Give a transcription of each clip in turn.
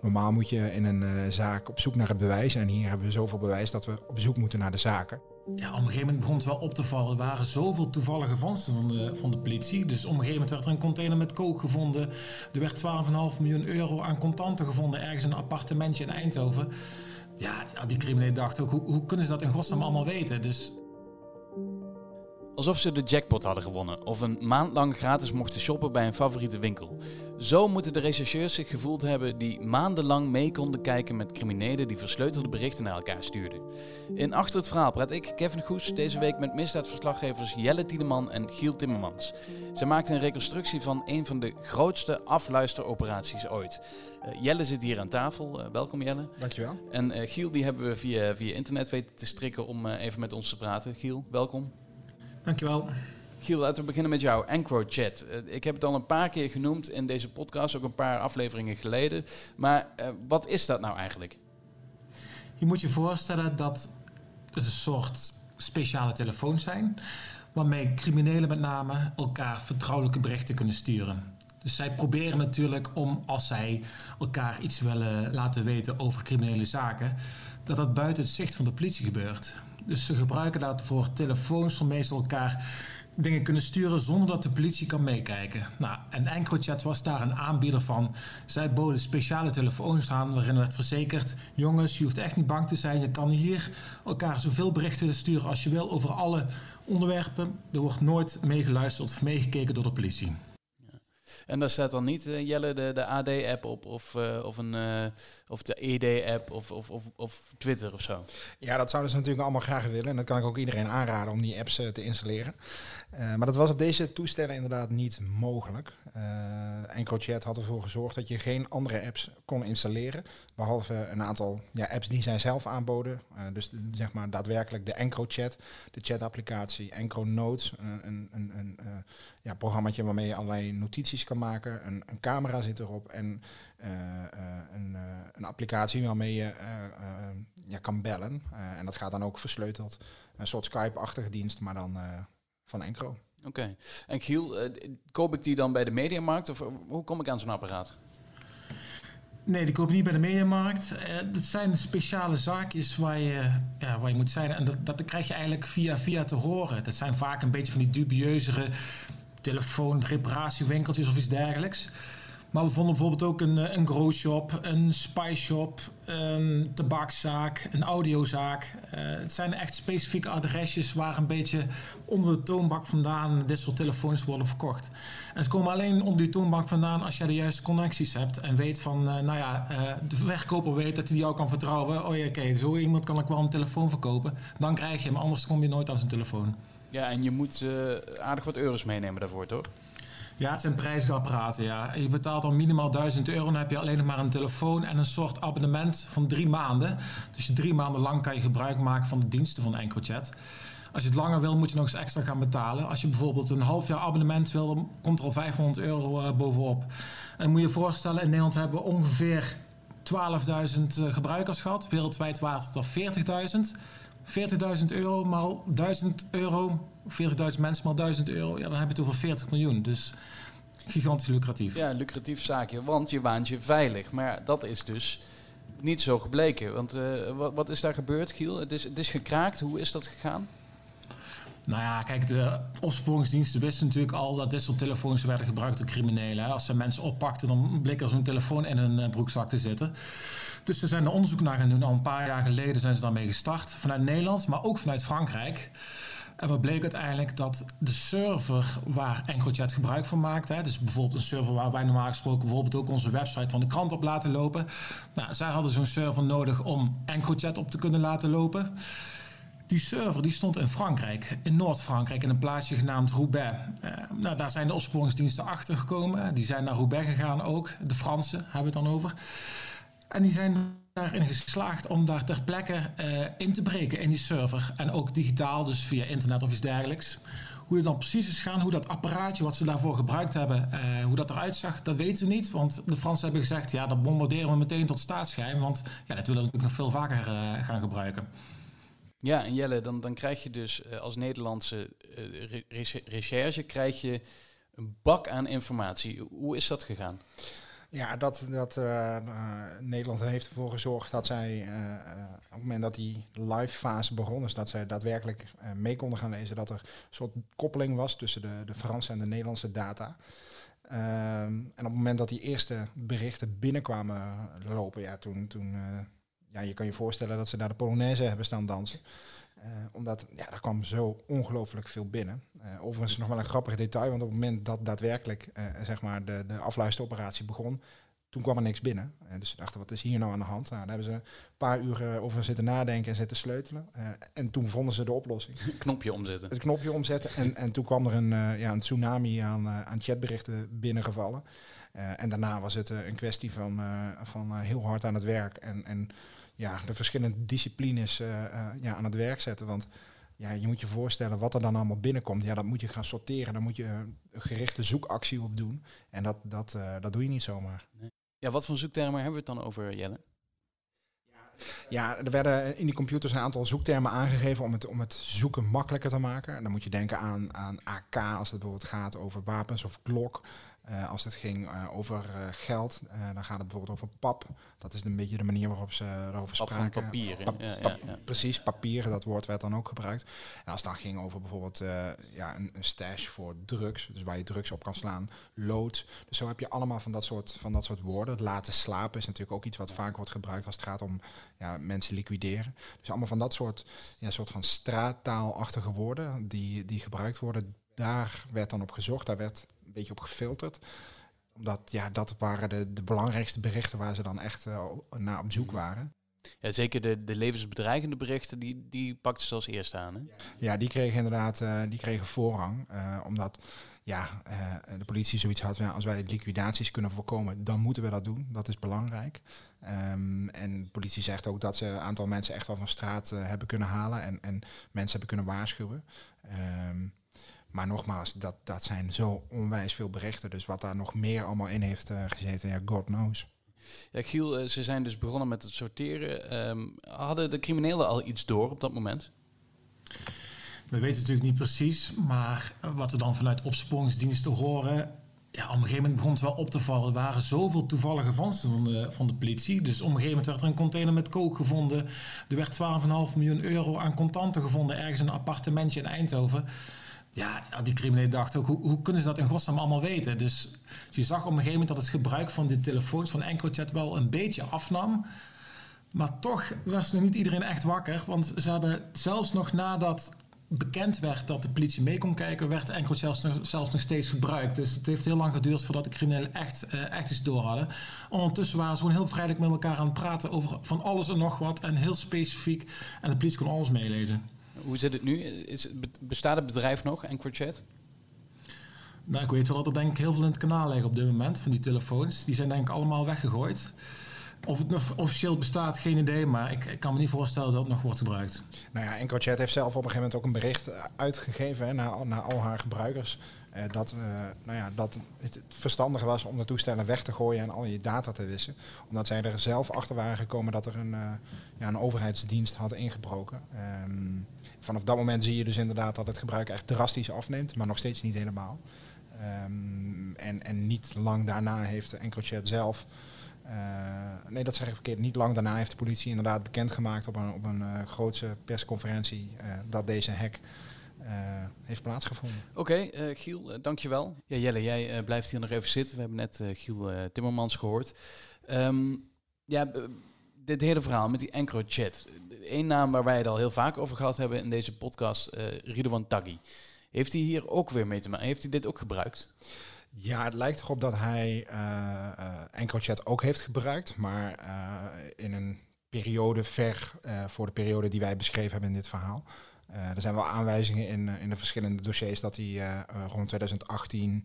Normaal moet je in een eh, zaak op zoek naar het bewijs. En hier hebben we zoveel bewijs dat we op zoek moeten naar de zaken. Ja, op een gegeven moment begon het wel op te vallen. Er waren zoveel toevallige vondsten van de, van de politie. Dus op een gegeven moment werd er een container met kook gevonden. Er werd 12,5 miljoen euro aan contanten gevonden ergens in een appartementje in Eindhoven. Ja, die criminelen dachten ook, hoe, hoe kunnen ze dat in godsnaam allemaal weten? Dus Alsof ze de jackpot hadden gewonnen of een maand lang gratis mochten shoppen bij een favoriete winkel. Zo moeten de rechercheurs zich gevoeld hebben die maandenlang mee konden kijken met criminelen die versleutelde berichten naar elkaar stuurden. In Achter het Verhaal praat ik, Kevin Goes, deze week met misdaadverslaggevers Jelle Tiedeman en Giel Timmermans. Zij maakten een reconstructie van een van de grootste afluisteroperaties ooit. Uh, Jelle zit hier aan tafel. Uh, welkom Jelle. Dankjewel. En uh, Giel die hebben we via, via internet weten te strikken om even met ons te praten. Giel, welkom. Dankjewel. Giel, laten we beginnen met jou. EncroChat. Uh, ik heb het al een paar keer genoemd in deze podcast, ook een paar afleveringen geleden. Maar uh, wat is dat nou eigenlijk? Je moet je voorstellen dat het een soort speciale telefoons zijn... waarmee criminelen met name elkaar vertrouwelijke berichten kunnen sturen. Dus zij proberen natuurlijk om, als zij elkaar iets willen laten weten over criminele zaken... dat dat buiten het zicht van de politie gebeurt. Dus ze gebruiken daarvoor telefoons om meestal elkaar dingen kunnen sturen zonder dat de politie kan meekijken. Nou, en EncroChat was daar een aanbieder van. Zij boden speciale telefoons aan waarin werd verzekerd... jongens, je hoeft echt niet bang te zijn. Je kan hier elkaar zoveel berichten sturen als je wil over alle onderwerpen. Er wordt nooit meegeluisterd of meegekeken door de politie. En daar staat dan niet, uh, Jelle, de, de AD-app op of, uh, of, een, uh, of de ED-app of, of, of, of Twitter of zo. Ja, dat zouden ze natuurlijk allemaal graag willen. En dat kan ik ook iedereen aanraden om die apps te installeren. Maar dat was op deze toestellen inderdaad niet mogelijk. EncroChat had ervoor gezorgd dat je geen andere apps kon installeren. Behalve een aantal ja, apps die zij zelf aanboden. dus zeg maar daadwerkelijk de EncroChat, de chat-applicatie, EncroNotes, een, een, een, ja, programmaatje waarmee je allerlei notities kan maken. Een, een camera zit erop en uh, uh, een, uh, een, applicatie waarmee je ja, kan bellen. en dat gaat dan ook versleuteld. Een soort Skype-achtige dienst, maar dan van Encro. Oké. Okay. En Giel, koop ik die dan bij de Mediamarkt of hoe kom ik aan zo'n apparaat? Nee, die koop je niet bij de mediamarkt. Uh, dat zijn speciale zaakjes waar je, ja, waar je moet zijn. En dat, dat krijg je eigenlijk via via te horen. Dat zijn vaak een beetje van die dubieuzere telefoon, reparatiewinkeltjes of iets dergelijks. Maar we vonden bijvoorbeeld ook een, eh, een grow shop, een spice shop, een tabakzaak, een audiozaak. Uh, het zijn echt specifieke adresjes waar een beetje onder de toonbank vandaan dit soort telefoons worden verkocht. En ze komen alleen onder die toonbank vandaan als jij de juiste connecties hebt en weet van, uh, nou ja, de verkoper weet dat hij jou kan vertrouwen. Oh ja, oké, zo iemand kan ik wel een telefoon verkopen. Dan krijg je hem, anders kom je nooit aan zijn telefoon. Ja, en je moet aardig wat euro's meenemen daarvoor, toch? Ja, het zijn prijzige apparaten, ja. Je betaalt dan minimaal 1000 euro. Dan heb je alleen nog maar een telefoon en een soort abonnement van drie maanden. Dus je drie maanden lang kan je gebruik maken van de diensten van EncroChat. Als je het langer wil, moet je nog eens extra gaan betalen. Als je bijvoorbeeld een half jaar abonnement wil, dan komt er al 500 euro uh, bovenop. En moet je je voorstellen, in Nederland hebben we ongeveer 12.000 uh, gebruikers gehad. Wereldwijd waren het er 40.000. 40.000 euro maal 1000 euro, 40.000 mensen maal 1000 euro, ja, dan heb je het over 40 miljoen. Dus gigantisch lucratief. Ja, lucratief zaakje, want je waant je veilig. Maar dat is dus niet zo gebleken. Want uh, wat, wat, is daar gebeurd, Giel? Het is, het is gekraakt. Hoe is dat gegaan? Nou ja, kijk, de opsporingsdiensten wisten natuurlijk al dat dit soort telefoons werden gebruikt door criminelen. Als ze mensen oppakten, dan bleek er zo'n telefoon in hun uh, broekzak te zitten. Dus ze zijn er onderzoek naar gaan doen. Al een paar jaar geleden zijn ze daarmee gestart. Vanuit Nederland, maar ook vanuit Frankrijk. En wat bleek uiteindelijk dat de server waar EncroChat gebruik van maakt, hè, dus bijvoorbeeld een server waar wij normaal gesproken bijvoorbeeld ook onze website van de krant op laten lopen. Nou, zij hadden zo'n server nodig om EncroChat op te kunnen laten lopen. Die server die stond in Frankrijk, in Noord-Frankrijk, in een plaatsje genaamd Roubaix. Uh, nou, daar zijn de opsporingsdiensten achter gekomen. Die zijn naar Roubaix gegaan ook. De Fransen hebben het dan over. En die zijn daarin geslaagd om daar ter plekke uh, in te breken in die server. En ook digitaal, dus via internet of iets dergelijks. Hoe het dan precies is gaan, hoe dat apparaatje wat ze daarvoor gebruikt hebben, uh, hoe dat eruit zag, dat weten we niet. Want de Fransen hebben gezegd, ja, dat bombarderen we meteen tot staatsgeheim. Want ja, dat willen we natuurlijk nog veel vaker uh, gaan gebruiken. Ja, en Jelle, dan, dan krijg je dus als Nederlandse recherche krijg je een bak aan informatie. Hoe is dat gegaan? Ja, dat, dat uh, Nederland heeft ervoor gezorgd dat zij uh, op het moment dat die live fase begon, dus dat zij daadwerkelijk mee konden gaan lezen, dat er een soort koppeling was tussen de, de Franse en de Nederlandse data. Um, en op het moment dat die eerste berichten binnenkwamen lopen, ja, toen, toen ja, je kan je voorstellen dat ze daar de Polonaise hebben staan dansen. Uh, omdat ja, daar kwam zo ongelooflijk veel binnen. Uh, overigens nog wel een grappig detail, want op het moment dat daadwerkelijk uh, zeg maar de, de afluisteroperatie begon, toen kwam er niks binnen. dus ze dachten, wat is hier nou aan de hand? Nou, daar hebben ze een paar uur over zitten nadenken en zitten sleutelen. en toen vonden ze de oplossing. knopje omzetten. Het knopje omzetten. En, en toen kwam er een, ja, een tsunami aan, aan chatberichten binnengevallen. en daarna was het een kwestie van, van heel hard aan het werk. En, en ja, de verschillende disciplines uh, ja, aan het werk zetten. Want ja, je moet je voorstellen wat er dan allemaal binnenkomt. Ja, dat moet je gaan sorteren. Daar moet je een gerichte zoekactie op doen. En dat, dat, uh, dat doe je niet zomaar. Nee. Ja, wat voor zoektermen hebben we het dan over, Jelle? Ja, er werden in die computers een aantal zoektermen aangegeven om het, om het zoeken makkelijker te maken. En dan moet je denken aan, aan AK als het bijvoorbeeld gaat over wapens of klok. Uh, als het ging uh, over uh, geld, dan gaat het bijvoorbeeld over pap. Dat is een beetje de manier waarop ze erover pap spraken. papieren. Pap, ja, ja, ja. Precies, papieren, dat woord werd dan ook gebruikt. En als het dan ging over bijvoorbeeld ja, een, een, stash voor drugs, dus waar je drugs op kan slaan, lood. Dus zo heb je allemaal van dat soort, van dat soort woorden. Laten slapen is natuurlijk ook iets wat vaak wordt gebruikt als het gaat om ja, mensen liquideren. Dus allemaal van dat soort, ja, soort van straattaalachtige woorden die, die gebruikt worden. Daar werd dan op gezocht, daar werd een beetje op gefilterd. Omdat ja, dat waren de, de belangrijkste berichten waar ze dan echt uh, naar op zoek waren. Ja, zeker de, de levensbedreigende berichten, die, die pakten ze als eerste aan. Hè? Ja, die kregen inderdaad uh, die kregen voorrang. Uh, omdat ja, de politie zoiets had, als wij liquidaties kunnen voorkomen, dan moeten we dat doen. Dat is belangrijk. Um, en de politie zegt ook dat ze een aantal mensen echt wel van straat hebben kunnen halen en, en mensen hebben kunnen waarschuwen. Um, maar nogmaals, dat, dat zijn zo onwijs veel berichten. Dus wat daar nog meer allemaal in heeft uh, gezeten, ja, God knows. Ja, Giel, uh, ze zijn dus begonnen met het sorteren. Um, hadden de criminelen al iets door op dat moment? We weten natuurlijk niet precies, maar wat we dan vanuit opsporingsdiensten horen... Ja, op een gegeven moment begon het wel op te vallen. Er waren zoveel toevallige vondsten van de, van de politie. Dus op een gegeven moment werd er een container met kook gevonden. Er werd 12,5 miljoen euro aan contanten gevonden ergens in een appartementje in Eindhoven ja, die criminelen dachten ook, hoe, hoe, kunnen ze dat in godsnaam allemaal weten? Dus je zag op een gegeven moment dat het gebruik van die telefoons van EncroChat wel een beetje afnam. Maar toch was nog niet iedereen echt wakker. Want ze hebben zelfs nog nadat bekend werd dat de politie mee kon kijken, werd EncroChat zelfs, nog, steeds gebruikt. Dus het heeft heel lang geduurd voordat de criminelen echt, uh, echt iets door hadden. Ondertussen waren ze gewoon heel vrijelijk met elkaar aan het praten over van alles en nog wat. En heel specifiek. En de politie kon alles meelezen. Hoe zit het nu? Is, bestaat het bedrijf nog, EncroChat? Nou, ik weet wel dat er denk ik heel veel in het kanaal liggen op dit moment van die telefoons. Die zijn denk ik allemaal weggegooid. Of het nog officieel bestaat, geen idee, maar ik, ik, kan me niet voorstellen dat het nog wordt gebruikt. Nou ja, EncroChat heeft zelf op een gegeven moment ook een bericht uitgegeven hè, naar, naar al haar gebruikers. Uh, dat, nou ja, dat het verstandig was om de toestellen weg te gooien en al je data te wissen. Omdat zij er zelf achter waren gekomen dat er een, uh, ja, een overheidsdienst had ingebroken. Um, vanaf dat moment zie je dus inderdaad dat het gebruik echt drastisch afneemt, maar nog steeds niet helemaal. Um, en, en niet lang daarna heeft EncroChat zelf uh, nee, dat zeg ik verkeerd. Niet lang daarna heeft de politie inderdaad bekendgemaakt op een, op een grootse persconferentie dat deze hack heeft plaatsgevonden. Oké, okay, Giel, dankjewel. Ja, Jelle, jij blijft hier nog even zitten. We hebben net Giel Timmermans gehoord. Um, ja, dit hele verhaal met die EncroChat. Eén naam waar wij het al heel vaak over gehad hebben in deze podcast, uh, Ridwan Taghi. Heeft hij hier ook weer mee te maken? Heeft hij dit ook gebruikt? Ja, het lijkt erop dat hij uh, uh, EncroChat ook heeft gebruikt, maar in een periode ver voor de periode die wij beschreven hebben in dit verhaal. Er zijn wel aanwijzingen in, in de verschillende dossiers dat hij rond 2018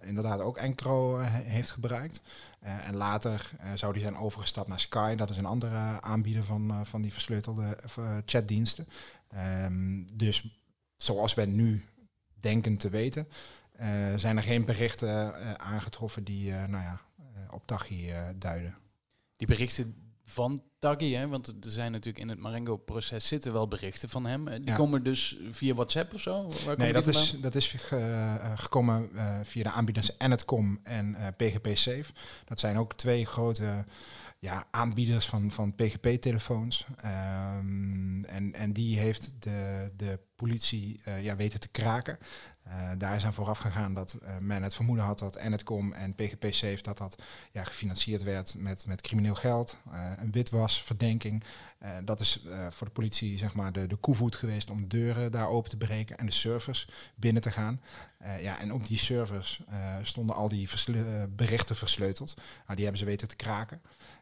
inderdaad ook Encro heeft gebruikt. en later zou hij zijn overgestapt naar Sky, dat is een andere aanbieder van, van die versleutelde chatdiensten. Um, dus zoals wij nu denken te weten, zijn er geen berichten aangetroffen die nou ja, op Tachi duiden. Die berichten van Taggy, hè? want er zijn natuurlijk in het Marengo-proces zitten wel berichten van hem. Eh, Die Ja. komen dus via WhatsApp of zo? Waar Nee, dat is, dat is ge- eh, gekomen eh, via de aanbieders Enetcom en PGP Safe. Dat zijn ook twee grote ja, aanbieders van, van PGP-telefoons. Ehm, en, en die heeft de, de politie eh, ja, weten te kraken. Eh, daar is aan vooraf gegaan dat eh, men het vermoeden had dat Enetcom en PGP Safe dat dat ja, gefinancierd werd met, met crimineel geld, een witwasverdenking. Dat is voor de politie zeg maar de, de koevoet geweest om de deuren daar open te breken en de servers binnen te gaan. Ja, en op die servers stonden al die berichten versleuteld. Nou, die hebben ze weten te kraken.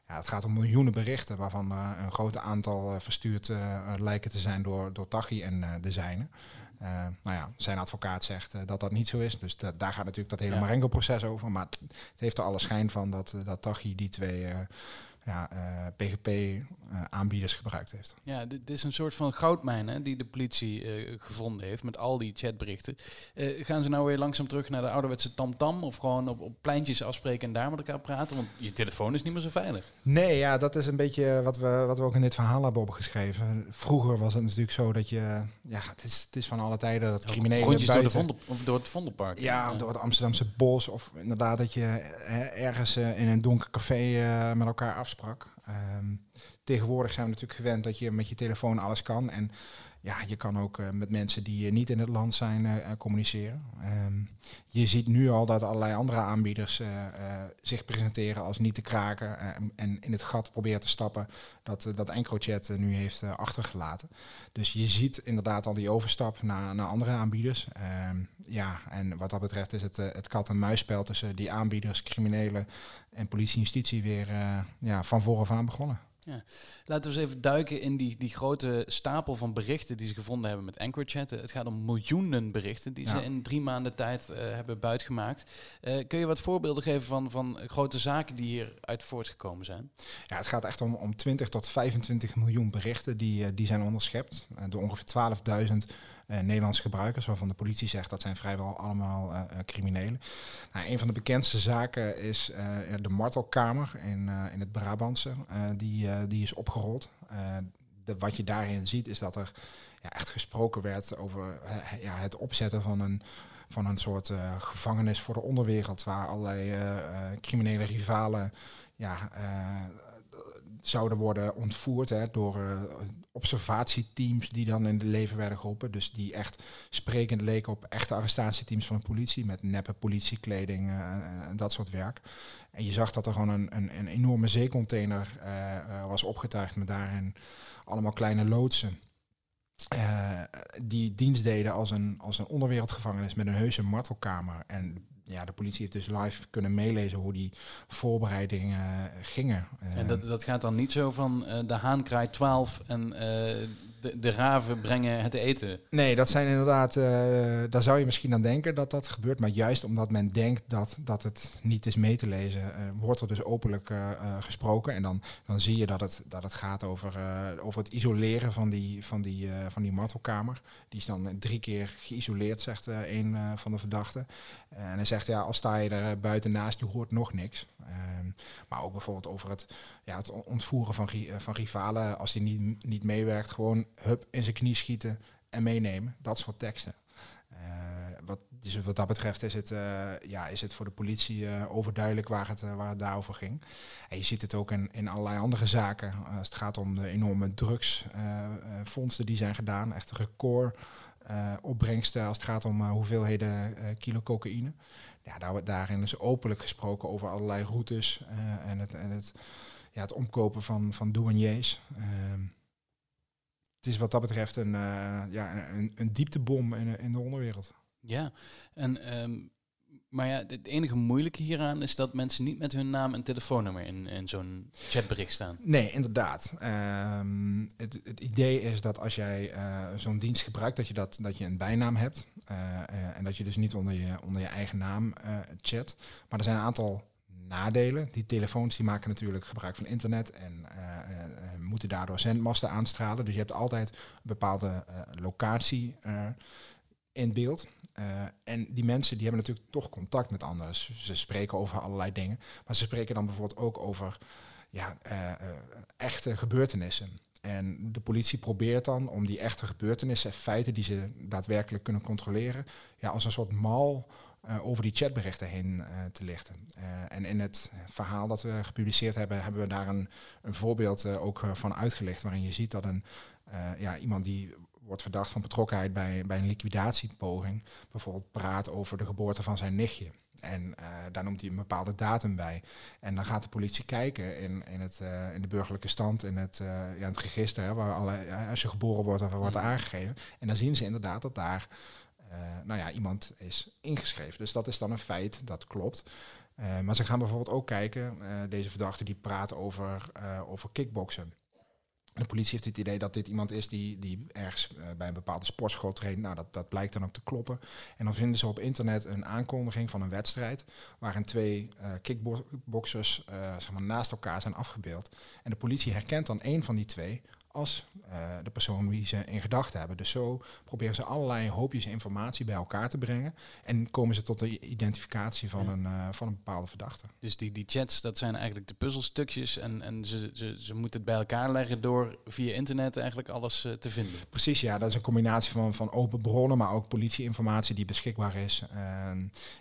Ja, het gaat om miljoenen berichten, waarvan een groot aantal verstuurd lijken te zijn door, door Taghi en de Eh, nou ja, zijn advocaat zegt eh, dat dat niet zo is. Dus da- daar gaat natuurlijk dat hele Ja. Marengo-proces over. Maar het, heeft er alle schijn van dat, eh, dat Taghi die twee eh, ja, PGP-aanbieders gebruikt heeft. Ja, dit, is een soort van goudmijn hè, die de politie eh, gevonden heeft met al die chatberichten. Eh, gaan ze nou weer langzaam terug naar de ouderwetse tamtam of gewoon op, op pleintjes afspreken en daar met elkaar praten? Want je telefoon is niet meer zo veilig. Nee, ja, dat is een beetje wat we, wat we ook in dit verhaal hebben opgeschreven. Vroeger was het natuurlijk zo dat je... Ja, het is, het is van alle tijden dat criminelen Rondjes door, de Vondel, of door het Vondelpark. Ja, of door het Amsterdamse bos. Of inderdaad dat je hè, ergens eh, in een donker café eh, met elkaar afsprak. Ehm, tegenwoordig zijn we natuurlijk gewend dat je met je telefoon alles kan. En ja, je kan ook eh, met mensen die eh, niet in het land zijn eh, communiceren. Ehm, je ziet nu al dat allerlei andere aanbieders zich presenteren als niet te kraken. en in het gat proberen te stappen dat, dat EncroChat nu heeft achtergelaten. Dus je ziet inderdaad al die overstap naar, naar andere aanbieders. Ehm, ja, en wat dat betreft is het, het kat-en-muisspel tussen die aanbieders, criminelen en politie en justitie weer ja, van vooraf aan begonnen. Laten we eens even duiken in die, die grote stapel van berichten die ze gevonden hebben met EncroChat. Het gaat om miljoenen berichten die Ja. ze in drie maanden tijd eh, hebben buitgemaakt. Eh, kun je wat voorbeelden geven van, van grote zaken die hieruit voortgekomen zijn? Ja, het gaat echt om, om 20 tot 25 miljoen berichten die, eh, die zijn onderschept eh, door ongeveer 12.000 eh, Nederlandse gebruikers, waarvan de politie zegt dat zijn vrijwel allemaal eh, eh, criminelen. Nou, een van de bekendste zaken is eh, de Martelkamer in, eh, in het Brabantse. Eh, die, eh, die is opgerold. Eh, de, wat je daarin ziet is dat er ja, echt gesproken werd over eh, ja, het opzetten van een, van een soort eh, gevangenis voor de onderwereld, waar allerlei eh, eh, criminele rivalen ja, eh, zouden worden ontvoerd hè, door eh, observatieteams die dan in het leven werden geroepen. Dus die echt sprekend leken op echte arrestatieteams van de politie met neppe politiekleding eh, en dat soort werk. En je zag dat er gewoon een, een, een enorme zeecontainer eh, eh, was opgetuigd met daarin allemaal kleine loodsen. eh, die dienst deden als een, als een onderwereldgevangenis met een heuse martelkamer. En ja, de politie heeft dus live kunnen meelezen hoe die voorbereidingen gingen. En dat, dat gaat dan niet zo van eh, de haan kraait 12 en eh, de, de raven brengen het eten. Nee, dat zijn inderdaad, eh, daar zou je misschien aan denken dat dat gebeurt. Maar juist omdat men denkt dat, dat het niet is mee te lezen, eh, wordt er dus openlijk eh, gesproken. En dan, dan zie je dat het, dat het gaat over, over het isoleren van die, van, die, van die martelkamer. Die is dan drie keer geïsoleerd, zegt een van de verdachten. en hij zegt, ja, als sta je er buiten naast, je hoort nog niks. Ehm, maar ook bijvoorbeeld over het, ja, het ontvoeren van, van rivalen. Als die niet, niet meewerkt, gewoon hup in zijn knie schieten en meenemen. Dat soort teksten. Eh, wat, dus wat dat betreft is het, eh, ja, is het voor de politie eh, overduidelijk waar het, waar het daarover ging. En je ziet het ook in, in allerlei andere zaken. Als het gaat om de enorme drugsfondsen die zijn gedaan. Echt record opbrengsten als het gaat om hoeveelheden kilo cocaïne. Ja, daar, daarin is openlijk gesproken over allerlei routes en, het, en het, ja, het omkopen van, van douaniers. Het is wat dat betreft een, eh, ja, een, een dieptebom in, de- in de onderwereld. Ja, en, ehm, maar ja, het enige moeilijke hieraan is dat mensen niet met hun naam en telefoonnummer in, in zo'n chatbericht staan. Nee, inderdaad. Ehm, het, het idee is dat als jij eh, zo'n dienst gebruikt, dat je, dat, dat je een bijnaam hebt. eh, en dat je dus niet onder je, onder je eigen naam chat. Maar er zijn een aantal nadelen. Die telefoons die maken natuurlijk gebruik van internet en moeten daardoor zendmasten aanstralen. Dus je hebt altijd een bepaalde eh, locatie eh, in beeld. Eh, en die mensen die hebben natuurlijk toch contact met anderen. Ze- spreken over allerlei dingen. Maar ze spreken dan bijvoorbeeld ook over ja, echte gebeurtenissen. En de politie probeert dan om die echte gebeurtenissen, feiten die ze daadwerkelijk kunnen controleren, ja, als een soort mal uh, over die chatberichten heen uh, te lichten. Uh, en in het verhaal dat we gepubliceerd hebben, hebben we daar een, een voorbeeld ook van uitgelicht, waarin je ziet dat een, ja, iemand die wordt verdacht van betrokkenheid bij, bij een liquidatiepoging, bijvoorbeeld praat over de geboorte van zijn nichtje. En uh, daar noemt hij een bepaalde datum bij. En dan gaat de politie kijken in, in, het, uh, in de burgerlijke stand, in het, uh, ja, het register, hè, waar alle, als je geboren wordt, of wordt mm. aangegeven. En dan zien ze inderdaad dat daar nou ja, iemand is ingeschreven. Dus dat is dan een feit, dat klopt. maar ze gaan bijvoorbeeld ook kijken, deze verdachte die praat over, over kickboksen. De politie heeft het idee dat dit iemand is die, die ergens bij een bepaalde sportschool traint. Nou, dat, dat blijkt dan ook te kloppen. En dan vinden ze op internet een aankondiging van een wedstrijd. waarin twee uh, kickboxers zeg maar, naast elkaar zijn afgebeeld. En de politie herkent dan één van die twee als uh, de persoon wie ze in gedachten hebben. Dus zo proberen ze allerlei hoopjes informatie bij elkaar te brengen. En komen ze tot de identificatie van, een, uh, van een bepaalde verdachte. Dus die, die chats, dat zijn eigenlijk de puzzelstukjes. En, en ze, ze, ze moeten het bij elkaar leggen door via internet eigenlijk alles uh, te vinden. Precies, ja. Dat is een combinatie van, van open bronnen, maar ook politieinformatie die beschikbaar is.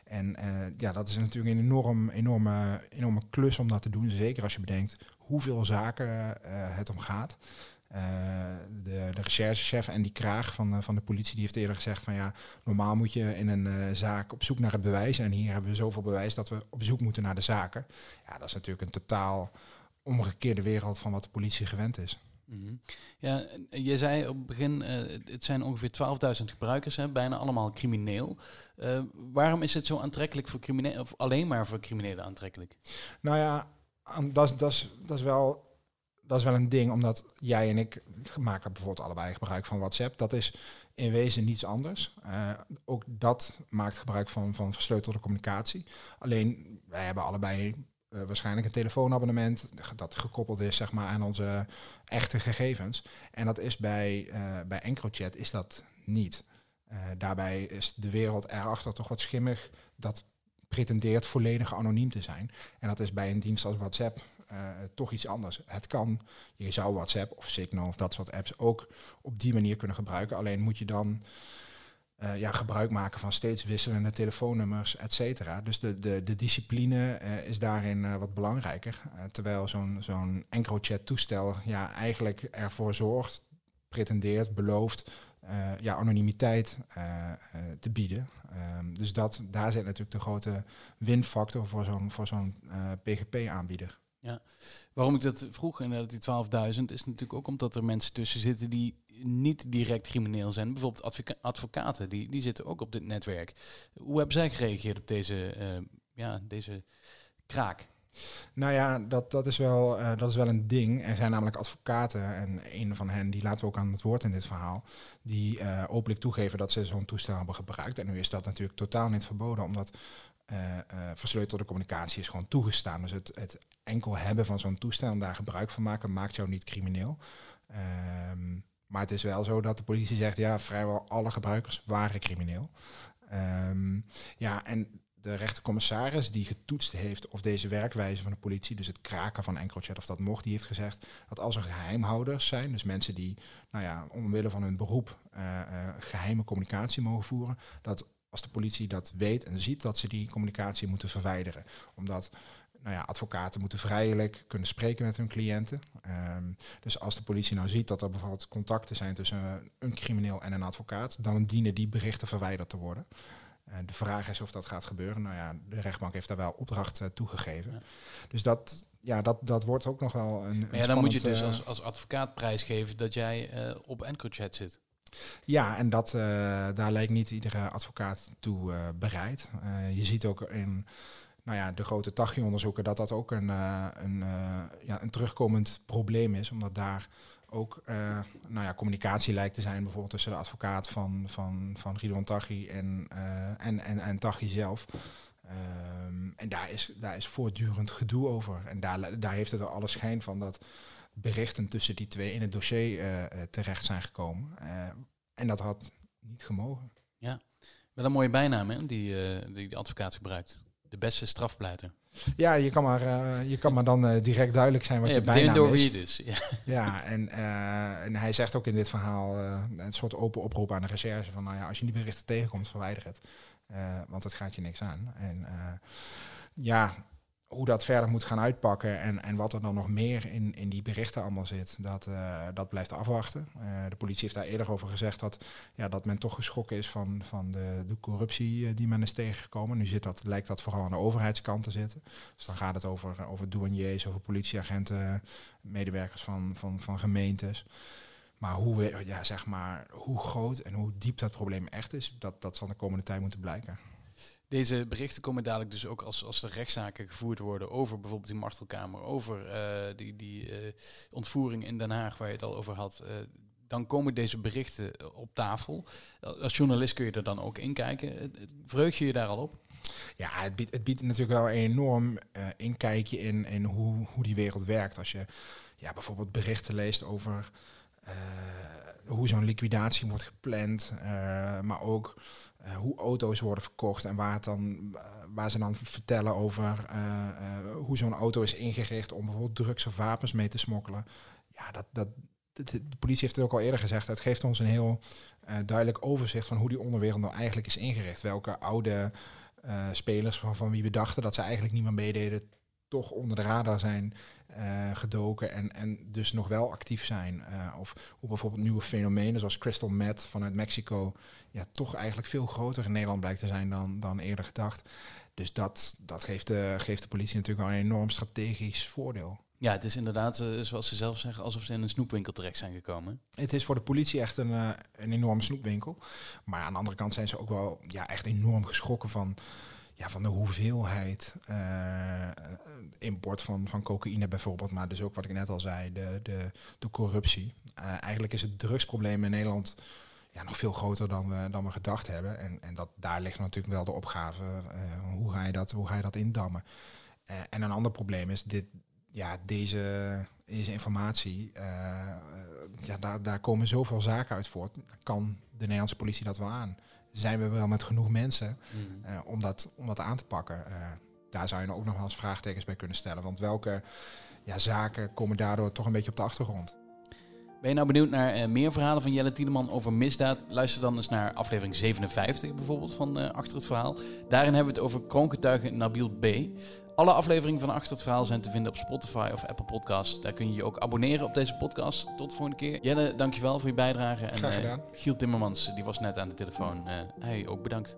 en ja, dat is natuurlijk een enorm, enorme, enorme klus om dat te doen. Zeker als je bedenkt hoeveel zaken het om gaat. Uh, de, de recherchechef en die kraag van, uh, van de politie, die heeft eerder gezegd van ja, normaal moet je in een uh, zaak op zoek naar het bewijs. En hier hebben we zoveel bewijs dat we op zoek moeten naar de zaken. Ja, dat is natuurlijk een totaal omgekeerde wereld van wat de politie gewend is. Mm -hmm. Ja, je zei op het begin, het zijn ongeveer 12.000 gebruikers, hè, bijna allemaal crimineel. waarom is het zo aantrekkelijk voor criminelen, of alleen maar voor criminelen aantrekkelijk? Nou ja, dat, dat, dat is wel dat is wel een ding, omdat jij en ik maken bijvoorbeeld allebei gebruik van WhatsApp. Dat is in wezen niets anders. Uh, ook dat maakt gebruik van, van versleutelde communicatie. Alleen wij hebben allebei uh, waarschijnlijk een telefoonabonnement dat gekoppeld is zeg maar, aan onze echte gegevens. En dat is bij, uh, bij EncroChat is dat niet. daarbij is de wereld erachter toch wat schimmig. Dat pretendeert volledig anoniem te zijn. En dat is bij een dienst als WhatsApp toch iets anders. Het kan, je zou WhatsApp of Signal of dat soort apps ook op die manier kunnen gebruiken. Alleen moet je dan uh, ja, gebruik maken van steeds wisselende telefoonnummers, et cetera. Dus de, de, de discipline is daarin wat belangrijker. terwijl zo'n zo'n EncroChat toestel ja, eigenlijk ervoor zorgt, pretendeert, belooft ja, anonimiteit te bieden. Um, dus dat, daar zit natuurlijk de grote winfactor voor zo'n voor zo'n PGP-aanbieder. Ja, waarom ik dat vroeg, inderdaad, die 12.000, is natuurlijk ook omdat er mensen tussen zitten die niet direct crimineel zijn. Bijvoorbeeld advoca advocaten, die, die zitten ook op dit netwerk. Hoe hebben zij gereageerd op deze, uh, ja, deze kraak? Nou ja, dat, dat, is wel, uh, dat is wel een ding. Er zijn namelijk advocaten, en een van hen, die laten we ook aan het woord in dit verhaal, die uh, openlijk toegeven dat ze zo'n toestel hebben gebruikt. En nu is dat natuurlijk totaal niet verboden, omdat versleutelde communicatie is gewoon toegestaan. Dus het, het enkel hebben van zo'n toestel en daar gebruik van maken maakt jou niet crimineel. Um, maar het is wel zo dat de politie zegt, ja, vrijwel alle gebruikers waren crimineel. Um, ja, en de rechtercommissaris die getoetst heeft of deze werkwijze van de politie, dus het kraken van EncroChat of dat mocht, die heeft gezegd dat als er geheimhouders zijn, dus mensen die nou ja, omwille van hun beroep uh, geheime communicatie mogen voeren, dat als de politie dat weet en ziet, dat ze die communicatie moeten verwijderen. Omdat nou ja, advocaten moeten vrijelijk kunnen spreken met hun cliënten. Um, dus als de politie nou ziet dat er bijvoorbeeld contacten zijn tussen een crimineel en een advocaat, dan dienen die berichten verwijderd te worden. Uh, de vraag is of dat gaat gebeuren. Nou ja, de rechtbank heeft daar wel opdracht uh, toegegeven. Ja. Dus dat, ja, dat, dat wordt ook nog wel een. Maar ja, dan moet je dus als, als advocaat prijsgeven dat jij uh, op EncroChat zit. Ja, en dat, uh, daar lijkt niet iedere advocaat toe uh, bereid. Uh, je ziet ook in nou ja, de grote TAGI-onderzoeken dat dat ook een, een, ja, een terugkomend probleem is, omdat daar ook nou ja, communicatie lijkt te zijn, bijvoorbeeld tussen de advocaat van, van, van Ridwan Taghi en, en, en, en Taghi zelf. Um, en daar is, daar is voortdurend gedoe over. En daar, daar heeft het er alle schijn van dat berichten tussen die twee in het dossier uh, terecht zijn gekomen. Uh, en dat had niet gemogen. Ja, wel een mooie bijnaam hè, die, die de advocaat gebruikt. De beste strafpleiter. Ja, je kan maar, eh, je kan maar dan eh, direct duidelijk zijn wat Ja, je bijnaam door is. wie het is. Ja. Ja, en, eh, en hij zegt ook in dit verhaal eh, een soort open oproep aan de recherche van, nou ja, als je die berichten tegenkomt, verwijder het. Eh, want het gaat je niks aan. En eh, ja, hoe dat verder moet gaan uitpakken en, en wat er dan nog meer in, in die berichten allemaal zit, dat, eh, dat blijft afwachten. Eh, de politie heeft daar eerder over gezegd dat, ja, dat men toch geschrokken is van, van de, de corruptie eh, die men is tegengekomen. Nu zit dat, lijkt dat vooral aan de overheidskant te zitten. Dus dan gaat het over, over douaniers, over politieagenten, medewerkers van, van, van gemeentes. Maar hoe, ja, zeg maar hoe groot en hoe diep dat probleem echt is, dat, dat zal de komende tijd moeten blijken. Deze berichten komen dadelijk dus ook als, als er rechtszaken gevoerd worden over bijvoorbeeld die martelkamer, over eh, die, die eh, ontvoering in Den Haag waar je het al over had. eh, dan komen deze berichten op tafel. Als journalist kun je er dan ook in kijken. Vreug je je daar al op? Ja, het biedt, het biedt natuurlijk wel een enorm inkijkje in, in hoe, hoe die wereld werkt. Als je ja, bijvoorbeeld berichten leest over hoe zo'n liquidatie wordt gepland, maar ook hoe auto's worden verkocht en waar, het dan, eh, waar ze dan vertellen over eh, eh, hoe zo'n auto is ingericht om bijvoorbeeld drugs of wapens mee te smokkelen. Ja, dat, dat, de politie heeft het ook al eerder gezegd. Het geeft ons een heel eh, duidelijk overzicht van hoe die onderwereld nou eigenlijk is ingericht. Welke oude eh, spelers van, van wie we dachten dat ze eigenlijk niet meer meededen, toch onder de radar zijn eh, gedoken en, en dus nog wel actief zijn. Eh, of hoe bijvoorbeeld nieuwe fenomenen zoals crystal meth vanuit Mexico ja, toch eigenlijk veel groter in Nederland blijkt te zijn dan, dan eerder gedacht. Dus dat, dat geeft, de, geeft de politie natuurlijk wel een enorm strategisch voordeel. Ja, het is inderdaad, eh, zoals ze zelf zeggen, alsof ze in een snoepwinkel terecht zijn gekomen. Het is voor de politie echt een, een enorme snoepwinkel. Maar aan de andere kant zijn ze ook wel ja, echt enorm geschrokken van, ja, van de hoeveelheid eh, import van, van cocaïne bijvoorbeeld. Maar dus ook wat ik net al zei, de, de, de corruptie. Eh, eigenlijk is het drugsprobleem in Nederland ja, nog veel groter dan we, dan we gedacht hebben. En, en dat, daar ligt natuurlijk wel de opgave. eh, hoe, ga je dat, hoe ga je dat indammen? En een ander probleem is dit, ja, deze, deze informatie, ja, daar, daar komen zoveel zaken uit voort. Kan de Nederlandse politie dat wel aan? Zijn we wel met genoeg mensen eh, om, dat, om dat aan te pakken? Eh, daar zou je ook nog wel eens vraagtekens bij kunnen stellen. Want welke ja, zaken komen daardoor toch een beetje op de achtergrond? Ben je nou benieuwd naar eh, meer verhalen van Jelle Tiedeman over misdaad? Luister dan eens naar aflevering 57 bijvoorbeeld van Achter het Verhaal. Daarin hebben we het over kroongetuige Nabil B. Alle afleveringen van Achter het Verhaal zijn te vinden op Spotify of Apple Podcasts. Daar kun je je ook abonneren op deze podcast. Tot de volgende keer. Jelle, dankjewel voor je bijdrage. En Graag eh, gedaan. Giel Timmermans, die was net aan de telefoon. Hij ook bedankt.